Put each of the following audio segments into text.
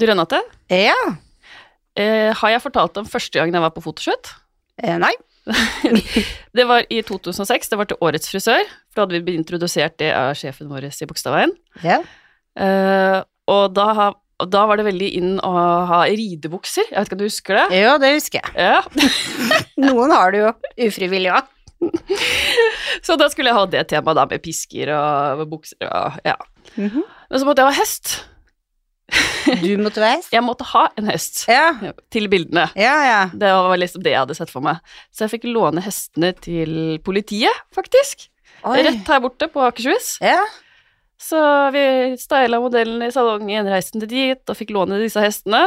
Du, Renate, Ja. eh, har jeg fortalt om første gangen jeg var på fotoshoot? Eh, nei. Det var i 2006, det var til Årets frisør, for da hadde vi introdusert det av sjefen vår i Bogstadveien. Ja. Eh, og da, da var det veldig inn å ha ridebukser, jeg vet ikke om du husker det? Jo, det husker jeg. Ja, Noen har det jo ufrivillig òg. så da skulle jeg ha det temaet da, med pisker og bukser og ja. Mhm. Men så måtte jeg ha hest. Du måtte være? Jeg måtte ha en hest Ja. til bildene. Ja, ja. Det var liksom det jeg hadde sett for meg. Så jeg fikk låne hestene til politiet, faktisk. Oi. Rett her borte på Akershus. Ja. Så vi styla modellen i salongen, reiste til dit og fikk låne disse hestene.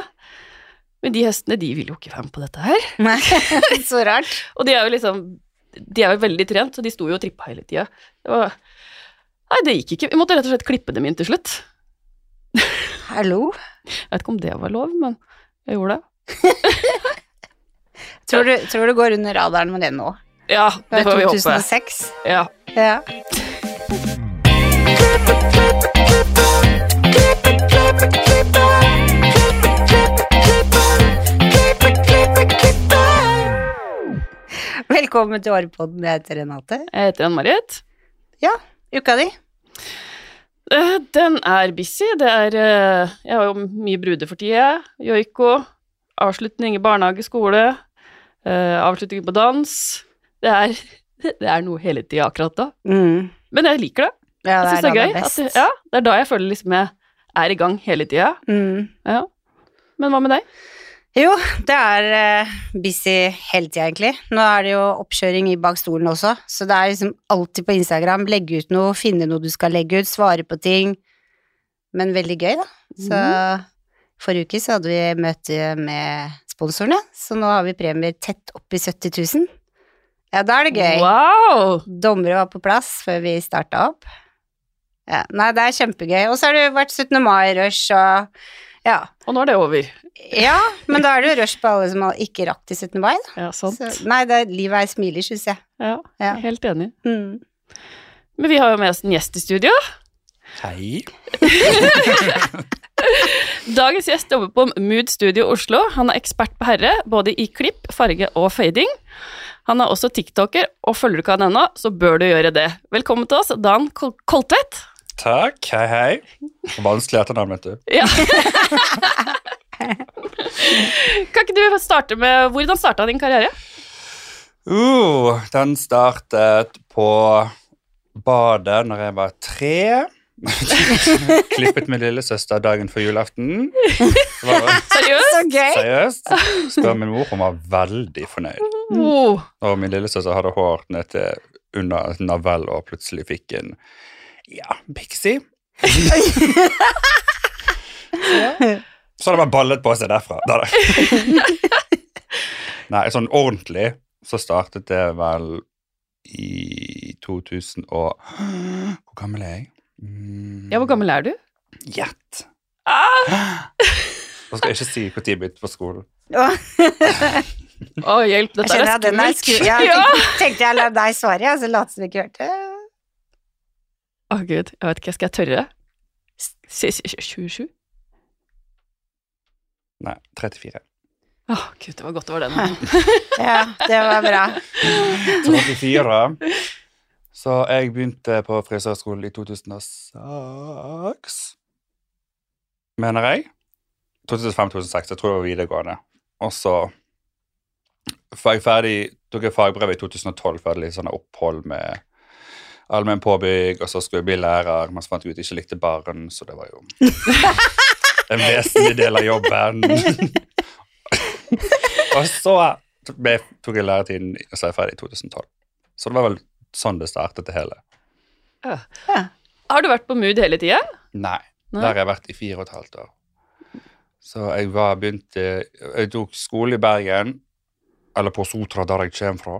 Men de hestene, de ville jo ikke være med på dette her. Nei, så rart. Og de er jo liksom De er jo veldig trent, så de sto jo og trippa hele tida. Nei, det gikk ikke. Vi måtte rett og slett klippe dem inn til slutt. Hallo? Jeg vet ikke om det var lov, men jeg gjorde det. Tror du, tror du går under radaren med det nå? Ja, Det får vi håpe. 2006. Ja. Ja. Velkommen til Årepodden. Jeg heter Renate. Jeg heter Ann-Marit. Uka di? Eh, Den er busy. Det er eh, Jeg har jo mye bruder for tida. Joiko. Avslutning i barnehage, skole. eh, Avslutning på dans. Det er, det er noe hele tida akkurat da. Mm. Men jeg liker det. Ja, Jeg det syns er det da gøy. det er ja, det er da jeg føler liksom jeg er i gang hele tida. Mm. Ja. Men hva med deg? Jo, det er eh, busy hele tida, egentlig. Nå er det jo oppkjøring i bak stolen også, så det er liksom alltid på Instagram. Legge ut noe, finne noe du skal legge ut, svare på ting. Men veldig gøy, da. Så forrige uke så hadde vi møte med sponsorene, så nå har vi premier tett opp i 70 000. Ja, da er det gøy. Wow! Dommere var på plass før vi starta opp. Ja, nei, det er kjempegøy. Og så har det vært 17. mai-rush og ja. Og nå er det over. Ja, men da er det jo rush på alle som ikke rakk til 17. mai, da. Ja, sant. Så, nei, det, er- livet er smilig, syns jeg. Ja, Ja. helt enig. Mm. Men vi har jo med oss en gjest i studio. Hei. Dagens gjest jobber på Mood Studio Oslo. Han er ekspert på herre, både i klipp, farge og fading. Han er også tiktoker, og følger du ikke han ennå, så bør du gjøre det. Velkommen til oss, Dan Kol Koltvedt. Takk. Hei, hei. Vanskelig etternavn, vet du. Ja. kan ikke du starte med Hvordan starta din karriere? Uh, den startet på badet når jeg var tre. Klippet min lillesøster dagen før julaften. Var Seriøst? Så gøy! seriøst. Spør min mor, hun var veldig fornøyd. Oh. Og min lillesøster hadde hår ned til under et navell og plutselig fikk en ja, pixie. Så det bare ballet på seg derfra. Da, da. Nei, sånn ordentlig så startet det vel i 2000 og Hvor gammel er jeg? Mm, Ja, hvor gammel er du? Gjett. Ah! Nå skal jeg ikke si når jeg begynte på skolen. Å, oh, hjelp, Jeg dette er skummelt. Jeg, Ja. tenkte, tenkte jeg la deg svare, jeg, så lot som vi ikke hørte. Å, gud, jeg vet ikke, skal jeg tørre? Si- si- 27? Nei, 34. Å, gud, det var godt det var den. Ja, det var bra. 34. Så jeg begynte på frisørskolen i 2006, mener jeg. 2005-2006, jeg tror det var videregående. Og så var jeg ferdig, tok jeg fagbrev i 2012 for jeg hadde litt sånn opphold med allmenn påbygg, og så skulle jeg bli lærer, men så fant jeg ut at jeg ikke likte barn, så det var jo en vesentlig del av jobben. og så ble, tok jeg læretiden, og så er jeg ferdig i 2012. Så det var vel sånn det startet det hele. Har du vært på Mood hele tida? Nei, Nei. der har jeg vært i fire og et halvt år. Så jeg var begynte Jeg tok skole i Bergen, eller på Sotra, der jeg kommer fra.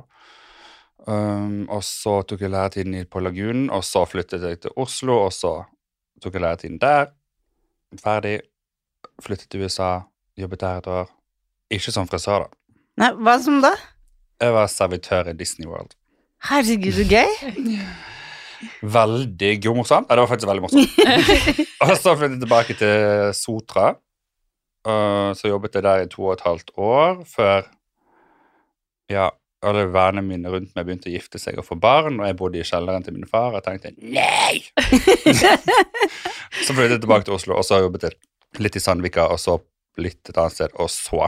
Um, og så tok jeg læretiden på Lagunen, og så flyttet jeg til Oslo, og så tok jeg læretiden der. Ferdig. Flyttet til USA, jobbet der et år. Ikke som frisør, da. Nei, hva som da? Jeg var servitør i Disney World. Herregud, så gøy. Veldig god morsomt. Ja, det var faktisk veldig morsomt. og så flyttet jeg tilbake til Sotra. Uh, så jobbet jeg der i to og et halvt år før ja, alle vennene mine rundt meg begynte å gifte seg og få barn, og jeg bodde i kjelleren til min far og tenkte nei! så flyttet jeg tilbake til Oslo, og så jobbet jeg litt i Sandvika, og så litt et annet sted, og så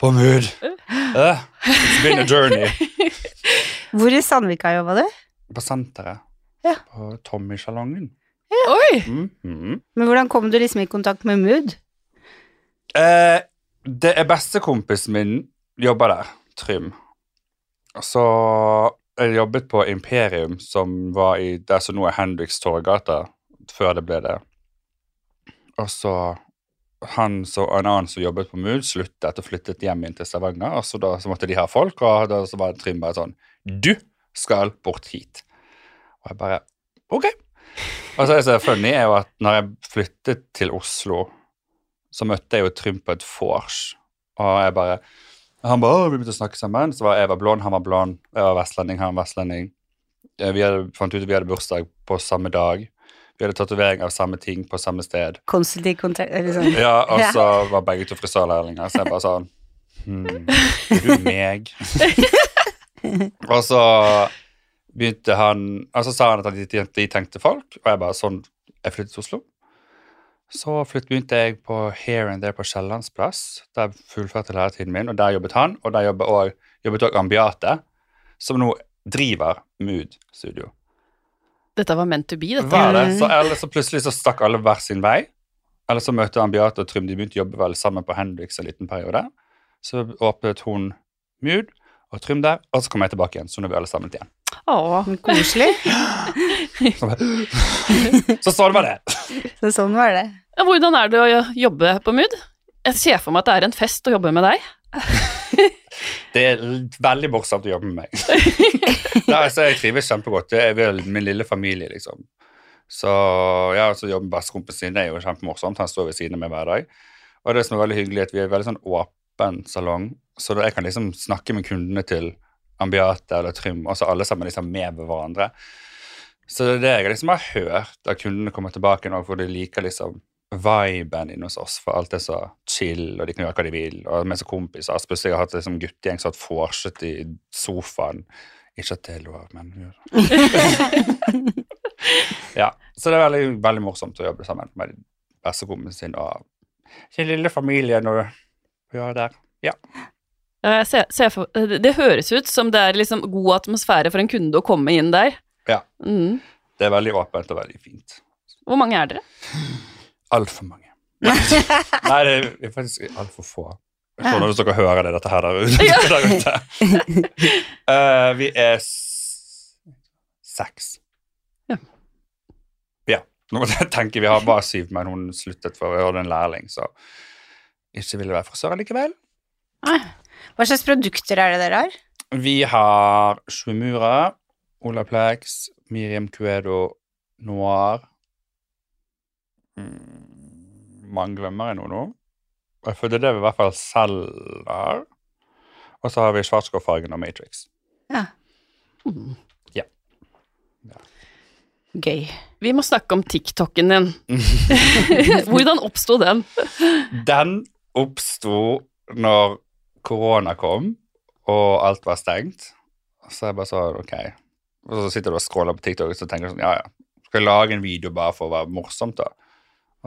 på Mood. Uh, it's been a journey. Hvor i Sandvika jobba du? På senteret. Ja. På Tommy-salongen. Oi! Mhm. Men hvordan kom du liksom i kontakt med Mood? Eh, det er bestekompisen min jobber der, Trym. Så jeg jobbet på Imperium, som var i det som nå er Henriks Torgata, før det ble det. Og så han og en annen som jobbet på Mood, sluttet og flyttet hjem inn til Stavanger. Og så da så måtte de ha folk, og da så var Trym bare sånn Du skal bort hit. Og jeg bare Ok. Og så er det så funny er jo at når jeg flyttet til Oslo, så møtte jeg jo Trym på et vors, og jeg bare Han bare, vi begynte å snakke sammen. Så var jeg var blond, han var blond. Jeg var vestlending, han var vestlending. Eh, Vi hadde, fant ut at vi hadde bursdag på samme dag. Vi hadde tatovering av samme ting på samme sted. Konsultiv kontakt eller sånn? Ja, og så var begge to frisørlærlinger, så jeg bare sånn hmm, Er du meg? og så begynte han Og så sa han at de, de, de tenkte folk, og jeg bare sånn Jeg flyttet til Oslo. Så begynte jeg på Here and There på Sjællandsplass. Der fullførte læretiden min, og der jobbet han. Og der jobbet også, jobbet også Ambiate, som nå driver Mood Studio. Dette var meant to be, dette. Var det? Så, eller så plutselig så stakk alle hver sin vei. Eller så møtte Ambiate og Trym. De begynte å jobbe vel sammen på Hendrix en liten periode. Så åpnet hun Mood og Trym der, og så kom jeg tilbake igjen. Så nå er vi alle samlet igjen. Åh. Koselig. Så, så sånn var det. Så sånn var det. Hvordan er det å jobbe på MUD? Jeg ser for meg at det er en fest å jobbe med deg. Det er veldig morsomt å jobbe med meg. Nei, er, så jeg trives kjempegodt. Det er vel min lille familie, liksom. Så ja, så jobbe med bestekompisen sin, er jo kjempemorsomt. Han står ved siden av meg hver dag. Og det som er veldig hyggelig, er at vi er en veldig sånn åpen salong, så jeg kan liksom snakke med kundene til Ambiate eller Trym, og så alle sammen liksom med hverandre. Så det er det jeg liksom har hørt, at kundene kommer tilbake nå, for de liker liksom viben inne hos oss, for alt er så chill, og de kan gjøre hva de vil. Og vi er så kompiser. Plutselig har jeg hatt liksom guttegjeng som har hatt vorset i sofaen. Ikke at det er lov, men. Ja, så det er veldig, veldig morsomt å jobbe sammen med bestekompisen sin og sin lille familie når vi er der. Ja. Ja, ser, ser for, det, det høres ut som det er liksom god atmosfære for en kunde å komme inn der. Ja. Mm. Det er veldig åpent og veldig fint. Hvor mange er dere? Altfor mange. Nei, det er faktisk altfor få. Jeg tror når dere hører det, dette her der ute. der ute. Uh, vi er seks. Ja. Ja. Nå må jeg tenke, vi har bare syv, men hun sluttet for å gjøre en lærling, så ikke ville være frisør likevel. Hva slags produkter er det dere har? Vi har Shwimura, Olaplex, Miriam Cuedo, Noir mm, Man glemmer jeg noe nå. Jeg føler det vi i hvert fall selger. Og så har vi Schwarzkopf-fargen og Matrix. Ja. Mm. Gøy. Vi må snakke om TikToken din. Hvordan oppsto den? Den oppsto når korona kom, og alt var stengt. Så jeg bare sånn, ok. Og så sitter du og scroller på TikTok og så tenker du sånn, ja, ja. Skal jeg lage en video bare for å være morsomt, da?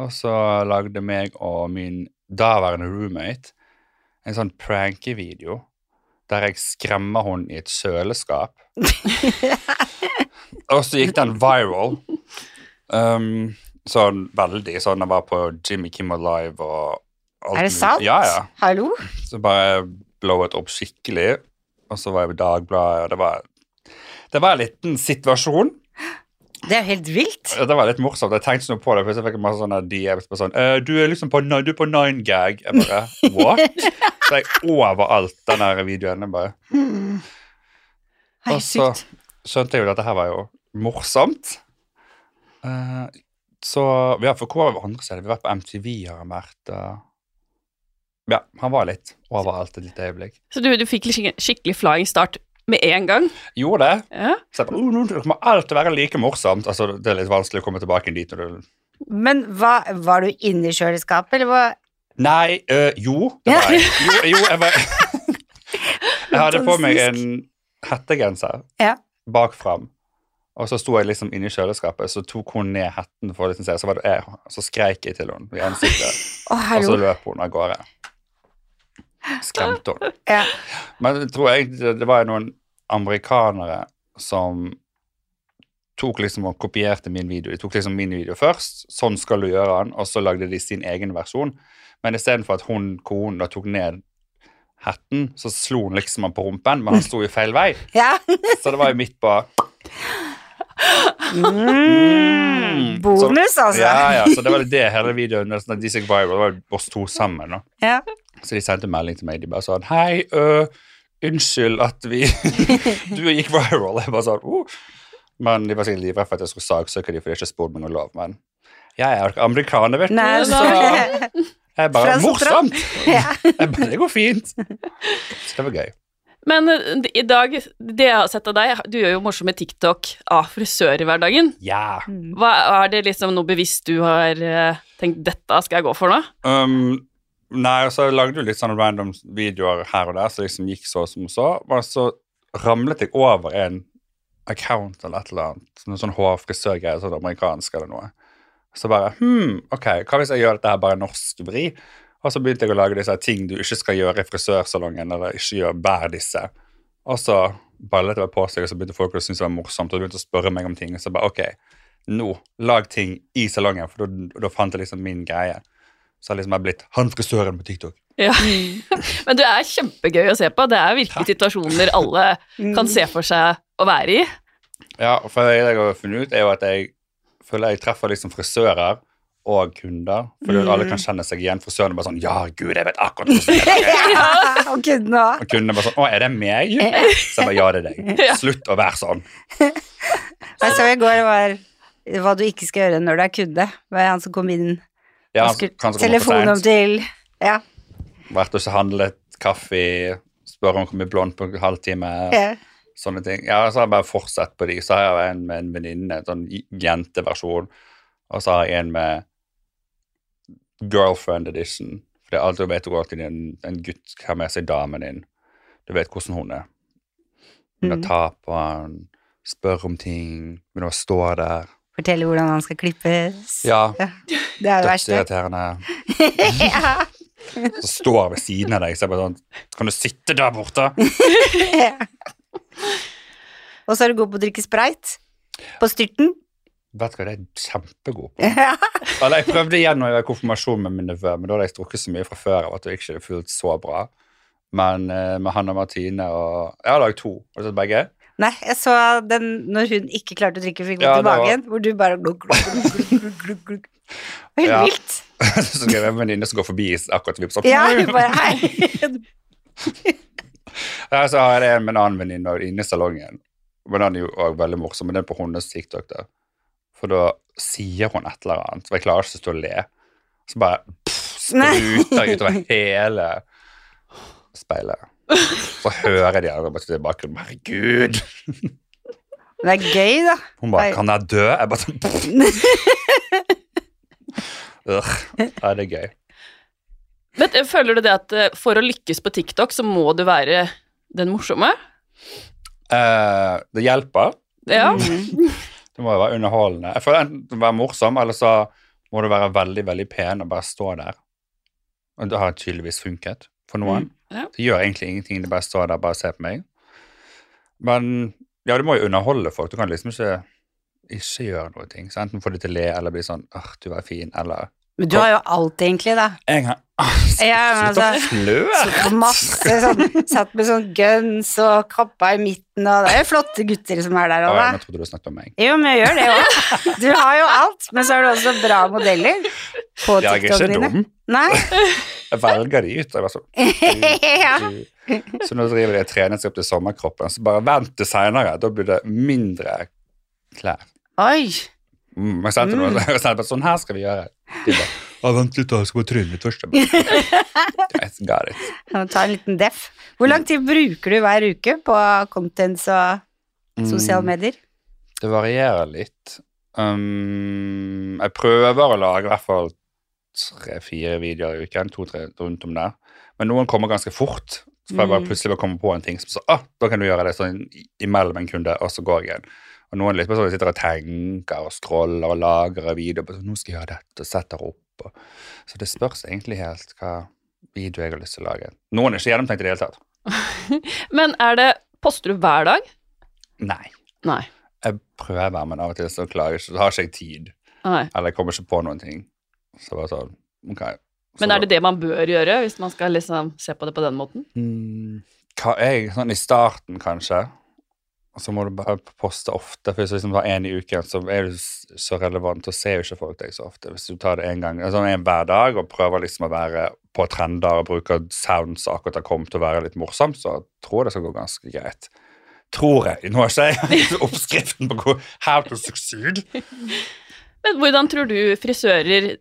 Og så lagde meg og min daværende roommate en sånn prankevideo der jeg skremmer hun i et kjøleskap. og så gikk den viral. Um, sånn veldig. Sånn jeg var på Jimmy Kimmel Live og Er det sant? Ja, ja. Hallo? Så bare blowet opp skikkelig. Og så var jeg på Dagbladet, og det var Det var en liten situasjon. Det er jo helt vilt. Det var litt morsomt. Jeg tenkte sånn noe på det, for jeg fikk masse sånne DMs på sånn «Eh, Du er liksom på, du er på nine gag. Jeg bare What? Så jeg overalt den der videoen. Jeg bare Mm. Hei, Og så skjønte jeg jo at dette her var jo morsomt. Uh, så vi har for hvor vi andre steder? Vi har vært på MTV, har jeg vært. og- ja, han var litt overalt et lite øyeblikk. Så du, du fikk skik- skikkelig flying start med en gang? Gjorde det. Ja. Så jeg bare, oh, det kommer alltid være like morsomt. Altså, det er litt vanskelig å komme tilbake dit når du Men hva, var du inne i kjøleskapet, eller hva? Nei, øh, jo, det var jeg. Jo, jo jeg var Jeg hadde på meg en hettegenser Ja. bakfram. Og så sto jeg liksom inne i kjøleskapet, så tok hun ned hetten for å liksom se, så, var det jeg, så skreik jeg til henne i ansiktet, oh, og så løp hun av gårde. Skremte hun. Ja. Men jeg tror egentlig det, det var noen amerikanere som tok liksom og kopierte min video. De tok liksom min video først, sånn skal du gjøre den, og så lagde de sin egen versjon. Men istedenfor at hun, konen da tok ned hetten, så slo hun liksom han på rumpen, men han sto jo feil vei. ja. Så det var jo midt på Mm. Bonus, altså. Ja, ja, så det var det hele videoen. gikk viral, det var oss to sammen. da. Ja. Så de sendte melding til meg. De bare sånn Hei, øh, unnskyld at vi Du gikk viral. Jeg bare sånn oh. Men de var sikkert livredde for at jeg skulle saksøke dem, for de har ikke spurt meg om lov. Men jeg er jo amerikaner, vet du. Nei, så jeg bare Morsomt! ja. Jeg bare, det går fint. Så det var gøy. Men eh, i dag, det jeg har sett av deg, du gjør jo morsomme TikTok av frisør i hverdagen. Ja. Hva, er det liksom noe bevisst du har eh, tenkt dette skal jeg gå for nå? Um, nei, og så lagde du litt sånne random videoer her og der som liksom gikk så som så. Og så ramlet jeg over en account eller et eller annet. Noen sånn hårfrisørgreier, sånn amerikansk eller noe. Så bare hm, ok, hva hvis jeg gjør dette her bare norsk vri? Og så begynte jeg å lage disse ting du ikke skal gjøre i frisørsalongen, eller ikke gjør, hver disse. Og så ballet det på seg, og så begynte folk å synes det var morsomt, og begynte å spørre meg om ting. Og så bare ok, nå, lag ting i salongen, for da fant jeg liksom min greie. Så har liksom jeg blitt han frisøren på TikTok. Ja. Men du er kjempegøy å se på. Det er virkelig situasjoner alle kan se for seg å være i. Ja, for det jeg har funnet ut, er jo at jeg føler jeg treffer liksom frisører og kunder. For Mm. alle kan kjenne seg igjen. Frisøren er bare sånn Ja, gud, jeg vet akkurat hvordan. Og kundene. Og kundene er bare sånn Å, er det meg? Så jeg bare Ja, det er deg. Slutt å være sånn. Jeg så i går var hva du ikke skal gjøre når du er kunde. Det var han som kom inn Ja, telefonen til Ja. Vært og handlet kaffe, spørre om hvor mye blond på en halvtime. ja. Sånne ting. Ja, så har jeg bare fortsatt på de. Så har jeg en med en venninne, en sånn jenteversjon. Og så har jeg en med girlfriend edition. For det er alltid vet du alltid en, en gutt har med seg damen din. Du vet hvordan hun er. Hun Mm. å ta på han, spør om ting, begynner å stå der. Fortelle hvordan han skal klippes. Ja, Det er det verste. dødsirriterende. ja. Så står ved siden av deg, så er bare sånn Kan du sitte der borte? Og så er du god på å drikke sprite. På styrten. Vet du hva, det er jeg kjempegod på. Ja. Eller jeg prøvde igjen når jeg var i konfirmasjon med min nevø, men da hadde jeg drukket så mye fra før av at det ikke fullt så bra. Men med han og Martine og Jeg har lagd to. Har du sett begge? Nei, jeg så den når hun ikke klarte å drikke, fikk vondt Ja, i magen, var- hvor du bare glugg, glugg, glugg, glugg, glugg, glugg. Helt Ja. vilt. så skal jeg en venninne som går forbi akkurat og vipser. Ja, hun bare hei. Ja, så har jeg en med en annen venninne inne i salongen. Men den er jo også veldig morsom, men den er på hennes TikTok. da. For da sier hun et eller annet, og jeg klarer ikke å stå og le. Så bare pff, spruter jeg utover hele speilet. Så hører de andre bare i bakgrunnen Herregud! Det er gøy, da. Hun bare Nei. 'Kan jeg dø?' Jeg bare sånn. Ugh. Ja, det er gøy. Men eh, føler du det at eh, for å lykkes på TikTok, så må du være den morsomme? Eh, det hjelper. Ja. Mm. Det må jo være underholdende. Jeg føler enten være morsom, eller så må du være veldig, veldig pen og bare stå der. Og det har tydeligvis funket for noen. Mm, ja. Det gjør egentlig ingenting, det bare står der bare ser på meg. Men ja, du må jo underholde folk. Du kan liksom ikke ikke gjøre noe. ting. Så enten få de til å le, eller bli sånn åh, du var fin, eller Men du har jo alt, egentlig, da. Jeg har Slutt å fløre! Masse sånn Satt med sånn guns og kappa i midten, og det er jo flotte gutter som er der òg, da. nå trodde du snakket om meg. Jo, men jeg gjør det òg. Du har jo alt, men så har du også bra modeller på Ja, jeg er ikke dum. Nei? Jeg velger de ut. og Jeg bare sånn, ja. Så nå driver de og trener seg opp til sommerkroppen. Så bare vent til seinere. Da blir det mindre klær. Oi. Mm, jeg sendte noe, jeg sendte bare, sånn her skal vi gjøre. De bare «Å, vent litt, da, jeg skal bare tryne litt først. Jeg bare, Ta en liten deff. Hvor lang tid bruker du hver uke på contents og sosiale Mm, medier? Det varierer litt. Um, jeg prøver å lage i hvert fall tre-fire videoer i uken, to-tre rundt om der. Men noen kommer ganske fort. Så jeg bare Mm. plutselig bare komme på en ting som så, ah, da kan du gjøre det sånn imellom en kunde, og så går jeg igjen. Og noen litt sånn sitter og tenker og scroller og lager videoer. på sånn, Nå skal jeg gjøre dette, og setter opp. Og, så det spørs egentlig helt hva video jeg har lyst til å lage. Noen er ikke gjennomtenkt i det hele tatt. Men er det Poster du hver dag? Nei. Nei. Jeg prøver, men av og til så klarer jeg ikke, så har ikke jeg tid. Nei. Eller jeg kommer ikke på noen ting. Så bare sånn, ok. Så Men er det det man bør gjøre, hvis man skal liksom se på det på den måten? Mm, hva jeg, sånn i starten kanskje, og så må du bare poste ofte, for hvis du liksom har en i uken, så er du så relevant, og ser jo ikke folk deg så ofte. Hvis du tar det en gang, altså en hver dag, og prøver liksom å være på trender, og bruker sounds akkurat har kommet til å være litt morsom, så tror jeg det skal gå ganske greit. Tror jeg. Nå har ikke jeg oppskriften på how to succeed. Men hvordan tror du frisører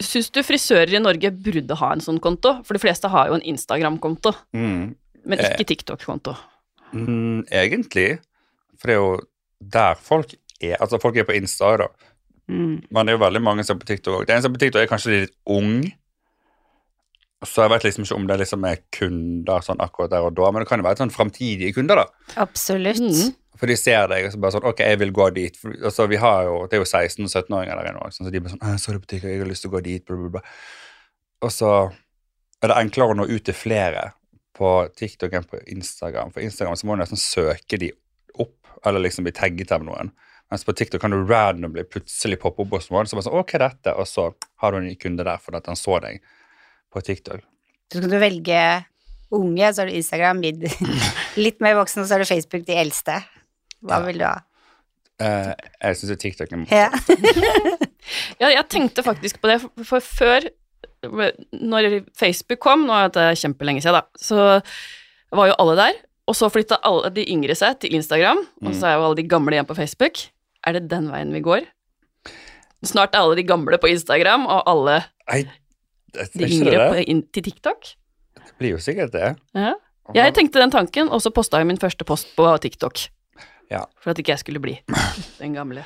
Syns du frisører i Norge burde ha en sånn konto? For de fleste har jo en Instagram-konto, Mm, men ikke TikTok-konto. mm, egentlig, for det er jo der folk er, altså folk er på Insta da, Mm. Men det er jo veldig mange som er på TikTok òg. Det eneste på TikTok er kanskje litt ung. Så jeg vet liksom ikke om det liksom er kunder sånn akkurat der og da, men det kan jo være sånn framtidige kunder, da. Absolutt. Mm. For de ser deg og så bare sånn Ok, jeg vil gå dit. For, altså, vi har jo, Det er jo 16- og 17-åringer der inne òg, så de blir sånn «Ah, 'Så det på jeg har lyst til å gå dit', bla, bla, bla. Og så er det enklere å nå ut til flere på TikTok enn på Instagram. For Instagram så må du nesten søke de opp, eller liksom bli tagget av noen. Mens på TikTok kan du randomly plutselig poppe opp hos noen, så bare sånn 'Ok, dette?' Og så har du en ny kunde der fordi at han så deg på TikTok. Så kan du velge unge, så har du Instagram, mid, litt mer voksen, og så har du Facebook, de eldste. Hva Ja. vil du ha? Uh, jeg syns TikTok er morsomt. Ja. Ja, jeg tenkte faktisk på det, for, for før, når Facebook kom, nå er det kjempelenge siden da, så var jo alle der, og så flytta alle de yngre seg til Instagram, og så er jo alle de gamle igjen på Facebook. Er det den veien vi går? Snart er alle de gamle på Instagram, og alle de er yngre på, inn, til TikTok. Det blir jo sikkert det. Ja. Jeg tenkte den tanken, og så posta jeg min første post på TikTok. Ja. For at ikke jeg skulle bli den gamle.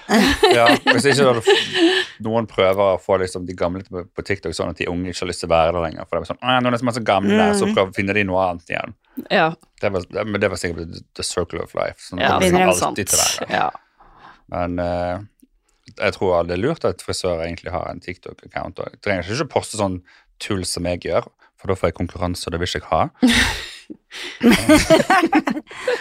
Ja, hvis ikke noen prøver å få liksom de gamle på, TikTok sånn at de unge ikke har lyst til å være der lenger. For det er sånn, «Åh, noen som er så gamle, Mm. så prøver finner de noe annet igjen. Ja, Det var, det, men det var sikkert the, circle of life. Sånn, ja det kommer sant. til å være. Ja. Men eh, jeg tror det er lurt at frisører egentlig har en TikTok-account. Jeg trenger ikke poste sånn tull som jeg gjør, for da får jeg konkurranse, og det vil ikke jeg ha.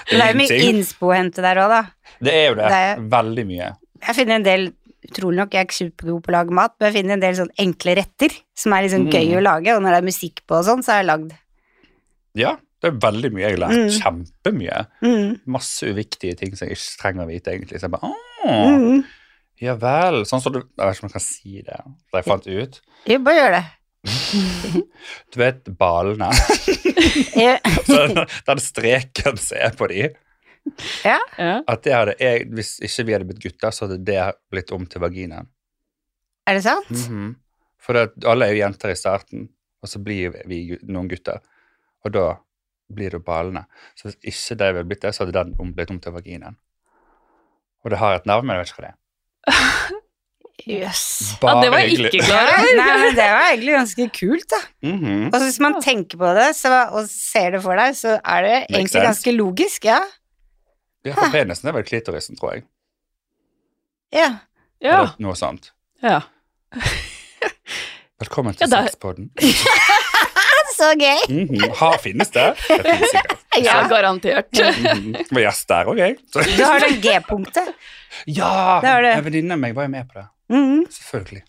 Det er jo mye innspo å hente der òg, da. Det er jo det. Det er- Veldig mye. Jeg finner en del Utrolig nok, jeg er ikke supergod på å lage mat, men jeg finner en del sånn enkle retter som er liksom Mm. gøy å lage, og når det er musikk på og sånn, så har jeg lagd. Ja, det er veldig mye. Jeg har lært Mm. kjempemye. Mm. Masse uviktige ting som jeg ikke trenger å vite, egentlig. Så jeg bare, Mm. Ja vel. Sånn som du Jeg vet ikke om jeg kan si det. da jeg fant ut. Jo, bare gjør det. Du vet balene? Ja. Så den streken som er på de, ja. At det hadde jeg, hvis ikke vi hadde blitt gutter, så hadde det blitt om til vaginaen. Er det sant? Mhm. For det, alle er jo jenter i starten, og så blir vi noen gutter. Og da blir det balene. Så hvis ikke det hadde blitt det, så hadde den blitt om til vaginaen. Og det har et navn, men jeg vet ikke hva det er. Jøss. ja, det var egentlig. ikke klart. Nei, men det var egentlig ganske kult, da. Mhm. Og hvis man tenker på det så, og ser det for deg, så er det Makes egentlig sense. ganske logisk, ja. Ja, for penisen er vel klitorisen, tror jeg. Ja. Ja, Eller noe sånt. ja. Velkommen til ja, Sexpodden. Så gøy! Mhm. Ha, finnes det? Det finnes sikkert. Ja garantert. Var gjest der òg, jeg. Du har det G-punktet. Ja! Det du. En venninne av meg var jo med på det. Mhm. Selvfølgelig.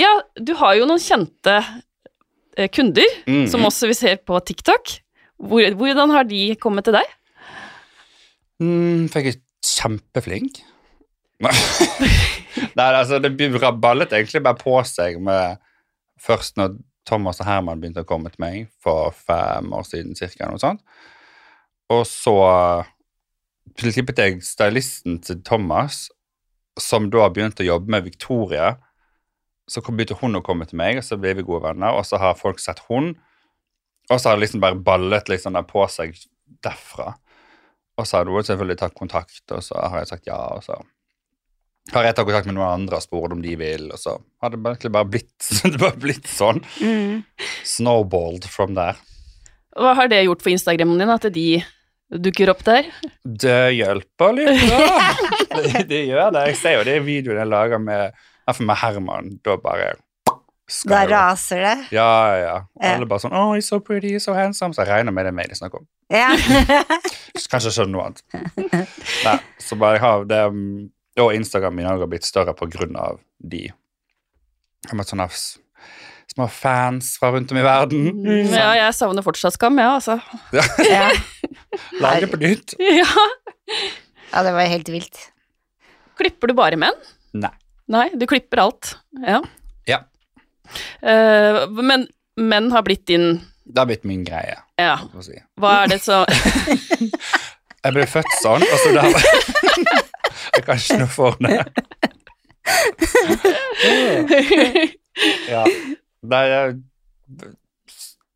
Ja, du har jo noen kjente eh, kunder, Mhm. som også vi ser på TikTok. Hvor, hvordan har de kommet til deg? Mm, for jeg er kjempeflink. Nei, altså, det bura- ballet egentlig bare på seg med Først når Thomas og Herman begynte å komme til meg for fem år siden cirka, noe sånt. Og så klippet jeg stylisten til Thomas, som da begynte å jobbe med Victoria. Så begynte hun å komme til meg, og så ble vi gode venner, og så har folk sett hun. Og så har det liksom bare ballet liksom på seg derfra. Og så har hun selvfølgelig tatt kontakt, og så har jeg sagt ja, og så har jeg tatt kontakt med noen andre og spurt om de vil, og så har det egentlig bare blitt, det bare blitt sånn. Mm. Snowballed from there. Hva har det gjort for Instagrammen din, at de dukker opp der? Det hjelper litt, da. det, gjør det. Jeg ser jo det i videoen jeg lager med, med Herman. Da bare Da jeg raser det. Ja, ja. Og alle bare sånn Oh, he's so pretty, he's so handsome. Så jeg regner med det er meg de snakker om. Ja. Kanskje skjønner noe annet. Nei, så bare jeg har det um, Og Instagram min har blitt større av de. Jeg har møtt sånne små fans fra rundt om i verden. Mm. Ja, jeg savner fortsatt Skam, ja, altså. ja. Lage på nytt. Ja. ja, det var helt vilt. Klipper du bare menn? Nei. Nei, du klipper alt. Ja. Ja. Uh, men menn har blitt din Det har blitt min greie. Ja, si. hva er det så Jeg ble født sånn, og så der Jeg kan ikke noe for det. Ja. Nei, jeg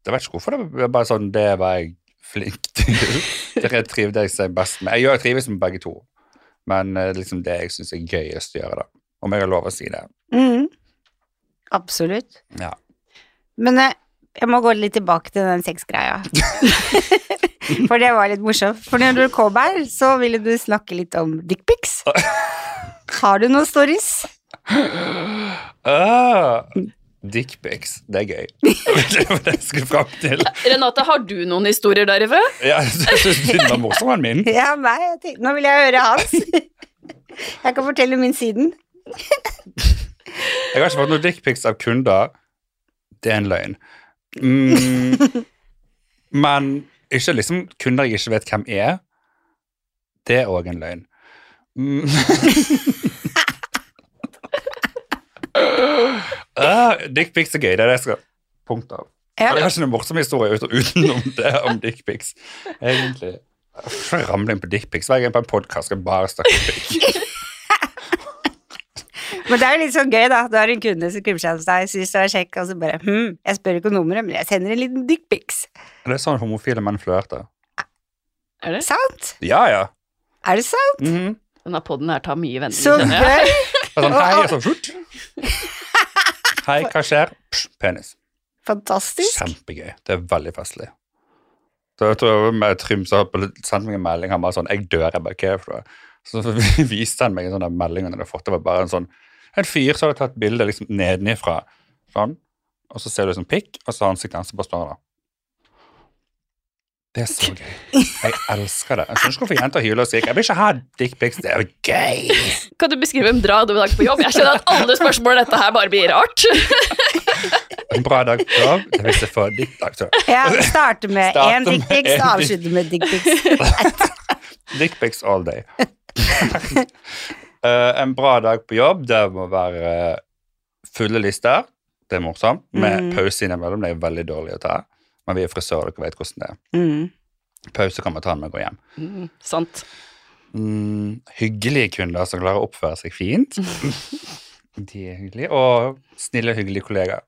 Jeg vet ikke hvorfor. Det er bare sånn Det var jeg flink til. Det trivdes jeg seg best med. Jeg gjør trives med begge to, men eh, liksom det jeg syns er gøyest å gjøre, da. Om jeg har lov å si det. Mm. Absolutt. Ja. Men eh, jeg må gå litt tilbake til den sexgreia. For det var litt morsomt. For når du kom her, så ville du snakke litt om dickpics. Har du noen stories? Ah, Dickpics. Det er gøy. det var det jeg skulle fram til. Renate, har du noen historier derifra? Ja, jeg syns den var morsom enn min. Ja, nei, jeg tenkte, nå vil jeg høre hans. Jeg kan fortelle min siden. Jeg har ikke fått noen dickpics av kunder. Det er en løgn. Mm, men ikke liksom kunder jeg ikke vet hvem er. Det er òg en løgn. Mm. ah, dickpics er gøy. Det er det jeg skal Punkt av. Ja. Jeg har ikke noen morsom historie utenom det om dickpics. Egentlig. Ramling på dickpics. Hver gang jeg på en podkast skal jeg bare snakke om dick. Men det er jo litt sånn gøy, da. Du har en kunde som krymper seg hos deg, syns du er kjekk, og så bare hm, jeg spør ikke om nummeret, men jeg sender en liten dickpics. Det er sånn homofile menn flørter. Er det? Sant? Ja, ja. Er det sant? Mhm. Denne podden her tar mye venner. Så kjenner jeg. sånn, hei, og så fort. Hei, hva skjer? Psh, penis. Fantastisk. Kjempegøy. Det er veldig festlig. Så jeg tror med Trym så sendte meg en melding, han bare sånn 'Jeg dør', jeg bare 'Hva er det for noe?' Så viste han meg en sånn melding han hadde fått. Det var bare en sånn En fyr som hadde tatt bilde liksom nedenifra, sånn, og så ser du liksom pikk, og så ansiktet hans, bare står da. Det er så gøy. Jeg elsker det. Jeg skjønner ikke hvorfor jenter hyler og skriker 'Jeg vil ikke ha dickpics'. Det er jo gøy. Kan du beskrive en bra dag på jobb? Jeg skjønner at alle spørsmål dette her bare blir rart. En bra dag på jobb. Det vil jeg få ditt dag til. Ja, starte med én med dickpics, en og avslutte med dickpics. Dickpics all day. Eh, en bra dag på jobb, det må være eh, fulle lister. Det er morsomt. Med Mm. pause innimellom. Det er veldig dårlig å ta. Men vi er frisører, dere vet hvordan det er. Mm. Pause kan man ta når man går hjem. Mm, sant. Mm, hyggelige kunder som klarer å oppføre seg fint. De er hyggelige. Og snille, hyggelige kollegaer,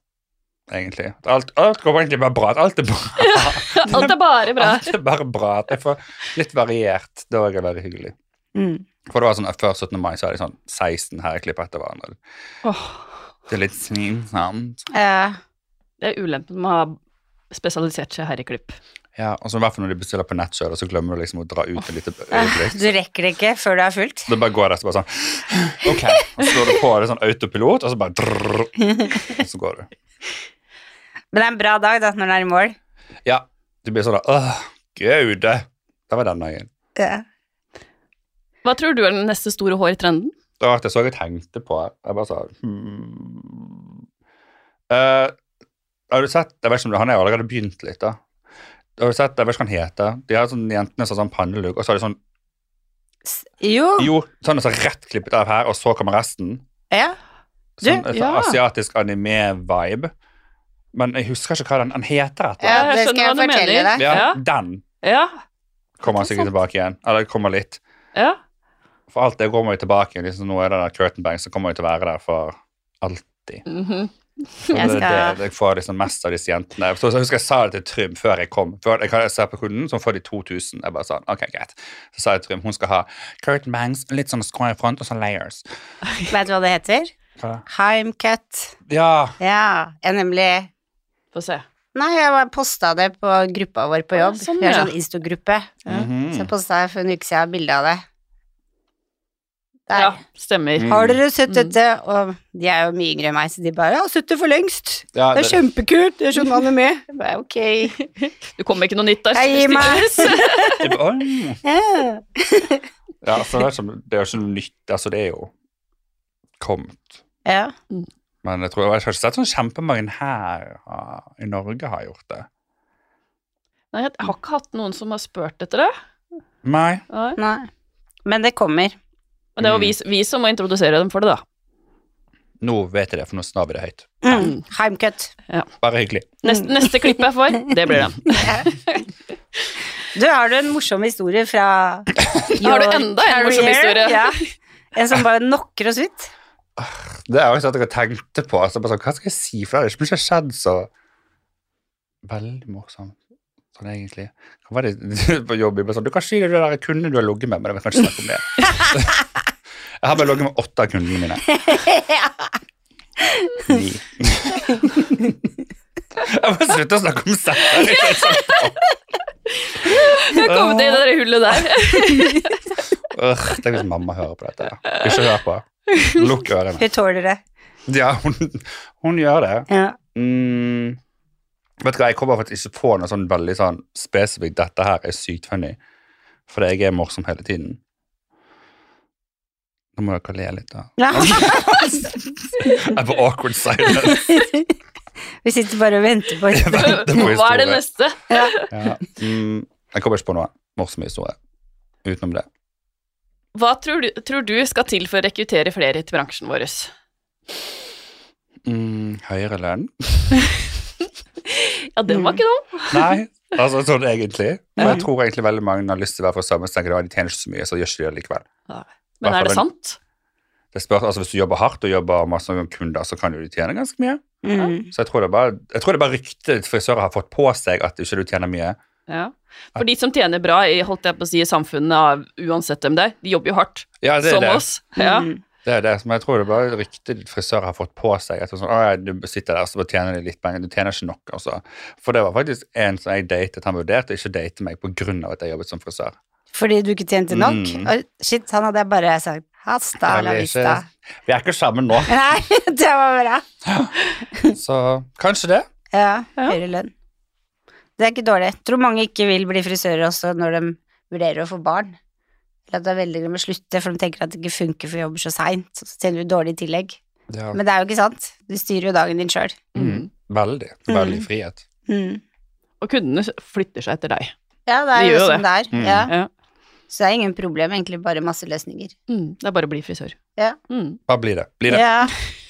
egentlig. Alt, alt går egentlig bare bra. Alt er bra. Alt er bare bra. Alt er bare bra. At jeg får litt variert. Da er jeg veldig hyggelig. Mm. For det var sånn, Før 17. mai så er de sånn 16 herreklipp etter hverandre. Åh, Det er litt slitsomt. Ja. det er ulempen med å ha spesialisert seg herreklipp. Ja, og så i hvert fall når de bestiller på nettkjøl, så glemmer du liksom å dra ut et lite øyeblikk. Du rekker det ikke før det er fullt. Det bare går der, så bare sånn Ok. Og så slår du på det sånn autopilot, og så bare drrrr, Og så går du. Men det er en bra dag da, når du er i mål. Ja. Du blir sånn da Åh, gud. Det var den dagen. Ja. Hva tror du er den neste store hårtrenden? Det var at jeg så jeg tenkte på Jeg bare sa hmm. uh, Har du sett Jeg vet ikke om det, Han er jo allerede begynt litt, da. Har du sett, Jeg vet ikke hva han heter. De har sånn jentene som har sånn pannelugg, og så har de sånn S- Jo. Jo, sånn så rett klippet av her, og så kommer resten. Ja. Du, Sånn, sånn ja. asiatisk anime-vibe. Men jeg husker ikke hva den, den heter. etter. Ja, det skal jeg fortelle deg. Ja. Den Ja. kommer er sikkert tilbake igjen. Eller kommer litt. ja. For alt det går man jo tilbake. Liksom, nå er det der curtain bang, så kommer jo til å være der for alltid. Mhm. For Jeg det, skal- det, jeg får liksom mest av disse jentene. Så jeg husker jeg sa det til Trym før jeg kom. Før jeg, jeg ser på kunden, så får de 2000. Jeg bare sa ok, greit. Så sa jeg til Trym, hun skal ha curtain bangs, litt sånn square front og sånn layers. Vet du hva det heter? Hva? Heimcut. Ja, Ja, jeg nemlig Få se. Nei, jeg var- posta det på gruppa vår på jobb. Ah, sånn, Vi har ja. sånn Insto-gruppe. -hmm. Så posta jeg for en uke siden bilde av det. Der. Ja, stemmer. Mm. Har dere sett Mm. dette? Og de er jo mye yngre enn meg, så de bare 'Jeg har sett det for lengst'. ja, Det er kjempekult. Det er sånn med. Jeg bare, ok. Du kommer ikke noe nytt der. Jeg gir meg. det. Ja. altså, det er, ikke, det er jo ikke noe nytt. Altså, det er jo kommet. ja. Men jeg tror jeg har ikke sett sånn kjempemange her i Norge har gjort det. Nei, jeg har ikke hatt noen som har spurt etter det. Nei. Nei. Nei. Men det kommer. Men det var vi, vi som må introdusere dem for det, da. Nå vet jeg det, for nå snaver det høyt. Mm. Heimcut. Bare hyggelig. Neste, neste klipp jeg får, det blir den. Du, har du en morsom historie fra Har du enda en morsom historie? Ja. En som bare knocker oss ut? Det er jo ikke at jeg tenkte på. Altså, bare sånn, hva skal jeg si? For det har ikke skjedd så veldig morsomt. Sånn egentlig. Hva var det på jobb? Sånn, du kan si det der Kunne du har ligget med, men jeg vil ikke snakke om det. Jeg har bare ligget med åtte av kundene mine. Ni. jeg må slutte å snakke om sex. Jeg har kommet inn i det hullet der. Øh, Tenk hvis mamma hører på dette. Ikke hør på. Lukk ørene. Hun tåler det. Ja, hun, hun gjør det. Ja. Mm, vet du hva, jeg kommer faktisk ikke på noe sånn veldig sånn spesifikt Dette her er sykt funny. Fordi jeg er morsom hele tiden. Nå må dere le litt, da. Jeg er på awkward silence. Vi sitter bare og venter på på Hva er det neste? Ja. Mm, jeg kommer ikke på noe morsom historie utenom det. Hva tror du, tror du skal til for å rekruttere flere til bransjen vår? Mm, høyere lønn? Ja, den var ikke dum. Nei, altså sånn egentlig. Men jeg tror egentlig veldig mange har lyst til å være for sammen, så tenker de, «Å, de tjener ikke så mye, så gjør ikke de det likevel. Men er det sant? Det spørs, altså Hvis du jobber hardt og jobber masse kunder, så kan jo du tjene ganske mye. Mm. Så jeg tror det er bare, jeg tror det bare ryktet frisører har fått på seg at du ikke tjener mye. Ja. For de som tjener bra i, holdt jeg på å si, i samfunnet, uansett hvem det er, de jobber jo hardt, Ja, det er som det. oss. Ja. Mm. Det er det, men jeg tror det er bare ryktet frisører har fått på seg. At sånn, du sitter der så tjener de litt penger, du tjener ikke nok. Også. For det var faktisk en som jeg datet, han vurderte å ikke date meg av at jeg jobbet som frisør. Fordi du ikke tjente nok? Mm. Og shit, han hadde jeg bare sagt hasta la vista. Vi er ikke sammen nå, Nei, det var bra. så kanskje det. Ja, høyere lønn. Det er ikke dårlig. Jeg tror mange ikke vil bli frisører også når de vurderer å få barn. Eller at det er veldig de å slutte, for de tenker at det ikke funker for jobber så seint. Så tjener du dårlig i tillegg. Ja. Men det er jo ikke sant. Du styrer jo dagen din sjøl. Mm. Veldig. Veldig Mm. frihet. Mm. Og kundene flytter seg etter deg. Ja, det er De jo som sånn det er. Mm. Ja. Så det er ingen problem, egentlig bare masse løsninger. Mm. Det er bare å bli frisør. Ja. Mm. Bare bli det. Bli det. Ja.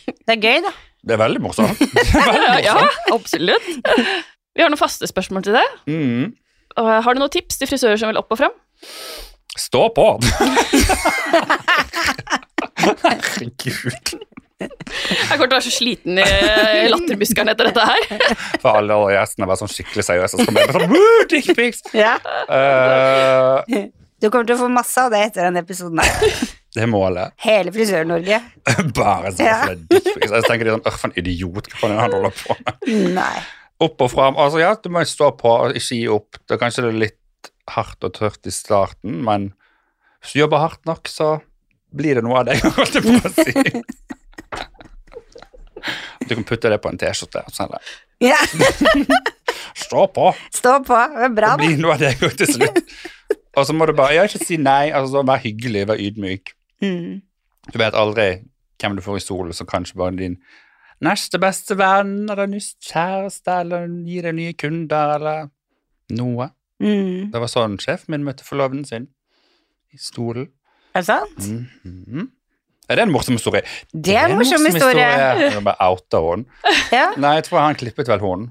Det er gøy, da. Det er veldig morsomt. Ja, absolutt. Vi har noen faste spørsmål til deg. Mm. Har du noen tips til frisører som vil opp og fram? Stå på! Herregud. Jeg kommer til å være så sliten i lattermuskelen etter dette her. For alle gjestene var sånn skikkelig seriøse. Så kommer jeg bare sånn dickpics! Ja. Eh, Du kommer til å få masse av det etter denne episoden her. det er målet. Hele Frisør-Norge. Bare sånn Ja. er dickpics. Jeg tenker de sånn, «Åh, for en idiot, hva er han holder på med? Nei. Opp og fram. Altså, ja, du må stå på og ikke gi opp. Det er kanskje er litt hardt og tørt i starten, men hvis du jobber hardt nok, så blir det noe av det, holdt jeg på å si. Du kan putte det på en T-skjorte selge. Ja. Stå på! Stå på. Det er bra, da. Det blir noe av det til slutt. Og så må du bare ja, ikke si nei, altså vær hyggelig, vær ydmyk. Mm. Du vet aldri hvem du får i solen, så kanskje bare din neste beste venn, eller nytt kjæreste, eller gi deg nye kunder, eller noe. Mm. Det var sånn sjefen min møtte forloveden sin. I stolen. Er det sant? Mhm. Er det en morsom historie? Det er en morsom historie. Jeg bare outa hun. Ja. Nei, jeg tror han klippet vel hun.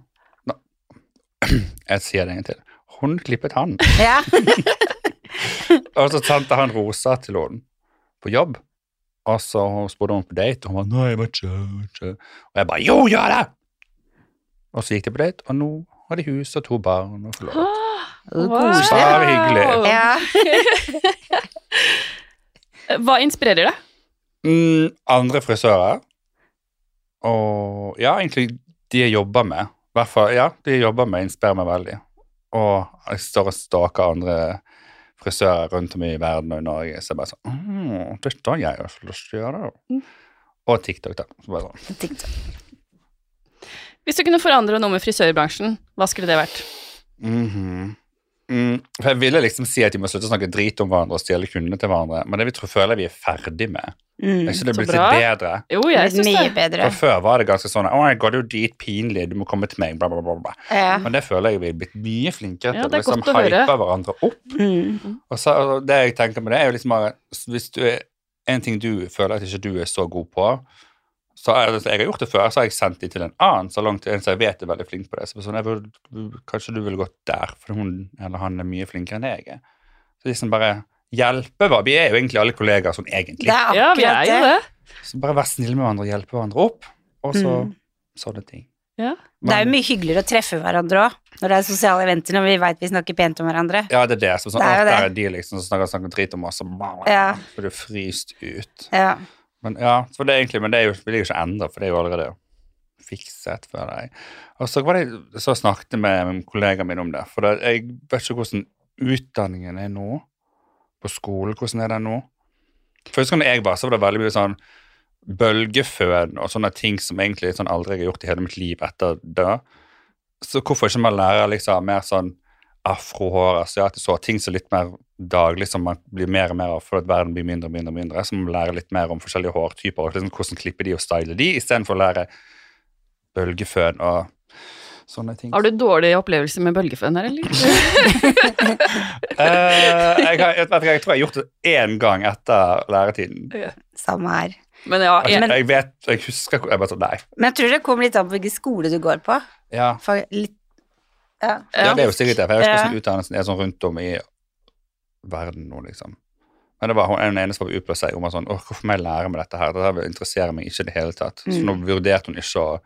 Jeg sier det en gang til. Hun klippet han. ja. Og så sendte han Rosa til henne på jobb. Og så spurte hun på date, og hun var nei, jeg vet ikke, jeg vet ikke. Og jeg bare jo, gjør det! Og så gikk de på date, og nå har de hus og to barn og forlovet. Ah, Koselig. Bare hyggelig. Ja. Hva inspirerer deg? Mm, andre frisører. Og ja, egentlig de jeg jobber med. Hvert fall, ja, de jeg jobber med, inspirerer meg veldig. Og jeg står og stalker andre frisører rundt om i verden og i Norge, så jeg bare sånn mm, Dette har jeg også lyst til å gjøre. Mm. Og TikTok, da. Så bare sånn. TikTok. Hvis du kunne forandre noe med frisørbransjen, hva skulle det vært? Mhm. Mm, for jeg ville liksom si at de må slutte å snakke drit om hverandre og stjele kundene til hverandre, men det vi tror føler vi er ferdig med. Mm. jeg synes det blir blitt litt bedre? Jo, jeg synes mye det. bedre. For før var det ganske sånn Å, jeg går det dit pinlig, du må komme til meg, bla, bla, bla. bla. Ja. Men det føler jeg vi er blitt mye flinkere Ja, det er liksom godt å høre. hype hverandre opp. Mm. Og så, og det jeg tenker med det, er jo liksom bare Hvis du er en ting du føler at ikke du er så god på så er det, Jeg har gjort det før, så har jeg sendt de til en annen salong til en som jeg vet er veldig flink på det. Så sånn, jeg vil, kanskje du ville gått der, for hun eller han er mye flinkere enn jeg er. Så liksom bare hjelpe hva Vi er jo egentlig alle kollegaer sånn egentlig. Det er Ja, vi er jo det. Så bare vær snill med hverandre og hjelpe hverandre opp, og så Mm. sånne ting. Ja. Det er jo mye hyggeligere å treffe hverandre òg, når det er sosiale eventer, når vi veit vi snakker pent om hverandre. Ja, det er det. Så sånn, Det er jo «Å, der det. er de liksom som snakker, snakker drit om oss, og Ja. så blir du fryst ut. Ja. Men ja, det egentlig, men det jo, vil jeg jo ikke endre, for det er jo allerede fikset, for deg. Og så var det så snakket jeg med kollegaen min om det, for det, jeg vet ikke hvordan utdanningen er nå, på skolen, hvordan er den nå? Første gang jeg var, så var det veldig mye sånn bølgeføn og sånne ting som egentlig sånn aldri jeg har gjort i hele mitt liv etter det. Så hvorfor ikke man lærer liksom mer sånn afrohår, asiatisk hår, ting som er litt mer daglig, som man blir mer og mer av fordi verden blir mindre og mindre, og mindre, så man lærer litt mer om forskjellige hårtyper og liksom hvordan klippe de og style de, istedenfor å lære bølgeføn og sånne ting. Har du dårlig opplevelse med bølgeføn her, eller? uh, jeg, har, jeg, vet jeg tror jeg har gjort det én gang etter læretiden. Samme her. Men ja, Jeg, men, jeg vet, jeg husker Jeg bare sånn, nei. Men jeg tror det kommer litt an på hvilken skole du går på. Ja, For litt Ja. ja, det er jo sikkert det, for jeg vet ikke Ja. hvordan utdannelsen er sånn rundt om i verden nå, liksom. Men det var hun den ene som var seg om at sånn, Åh, hvorfor må jeg lære meg dette her? Dette interesserer meg ikke i det hele tatt. Så Mm. nå vurderte hun ikke å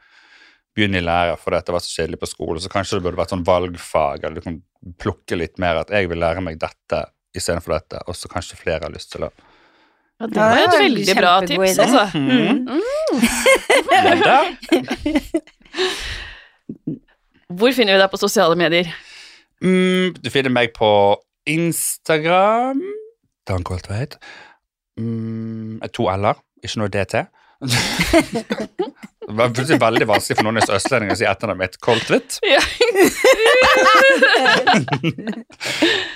begynne i lære fordi dette det var så kjedelig på skole, så kanskje det burde vært sånn valgfag, eller du kan plukke litt mer at jeg vil lære meg dette istedenfor dette, og så kanskje flere har lyst til å ja, det var et veldig bra tips, altså. Mm. Mm. da. Hvor finner vi deg på sosiale medier? Mm, du finner meg på Instagram. Dan Koltveit. Mm, to l-er, ikke noe DT. det var plutselig veldig vanskelig for noen østlendingene å si etternavnet mitt Koltvedt. Ja.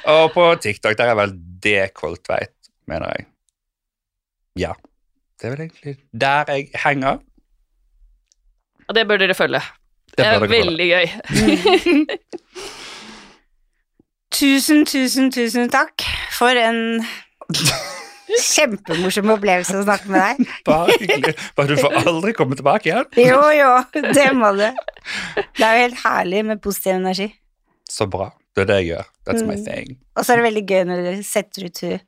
Og på TikTok der er vel D Koltveit, mener jeg. Ja. Det er vel egentlig der jeg henger. Og det bør dere følge. Det er veldig gøy. Tusen, tusen, tusen takk for en kjempemorsom opplevelse å snakke med deg. Bare hyggelig. Bare du får aldri komme tilbake igjen. Jo, jo, det må du. Det er jo helt herlig med positiv energi. Så bra. Det er det jeg gjør. That's my Mm. thing. Og så er det veldig gøy når du setter ut hun.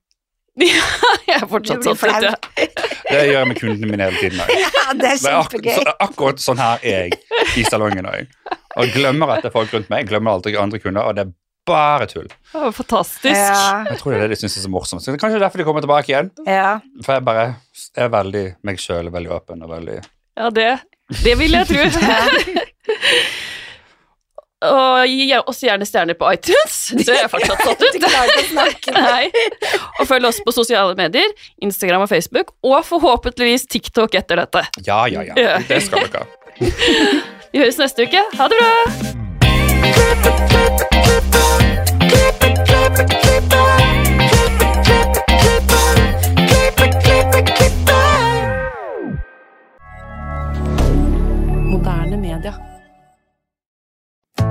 Jeg er fortsatt sånn, Flaut. flau. Det gjør jeg med kundene mine hele tiden. Ja, det er Det er ak så, akkurat sånn her er jeg i salongen òg. Og glemmer at det er folk rundt meg. Jeg glemmer aldri andre kunder, og det er bare tull. Det var fantastisk. Ja, Jeg tror det er det de syns er så morsomt. Så det er kanskje derfor de kommer tilbake igjen. ja. For jeg bare er veldig meg sjøl, veldig åpen og veldig Ja, det, det vil jeg tro. Og gi oss gjerne stjerner på iTunes, så jeg er fortsatt satt ut. Og følg oss på sosiale medier, Instagram og Facebook, og forhåpentligvis TikTok etter dette. Ja, ja, ja. Ja. Det skal dere. Vi høres neste uke. Ha det bra!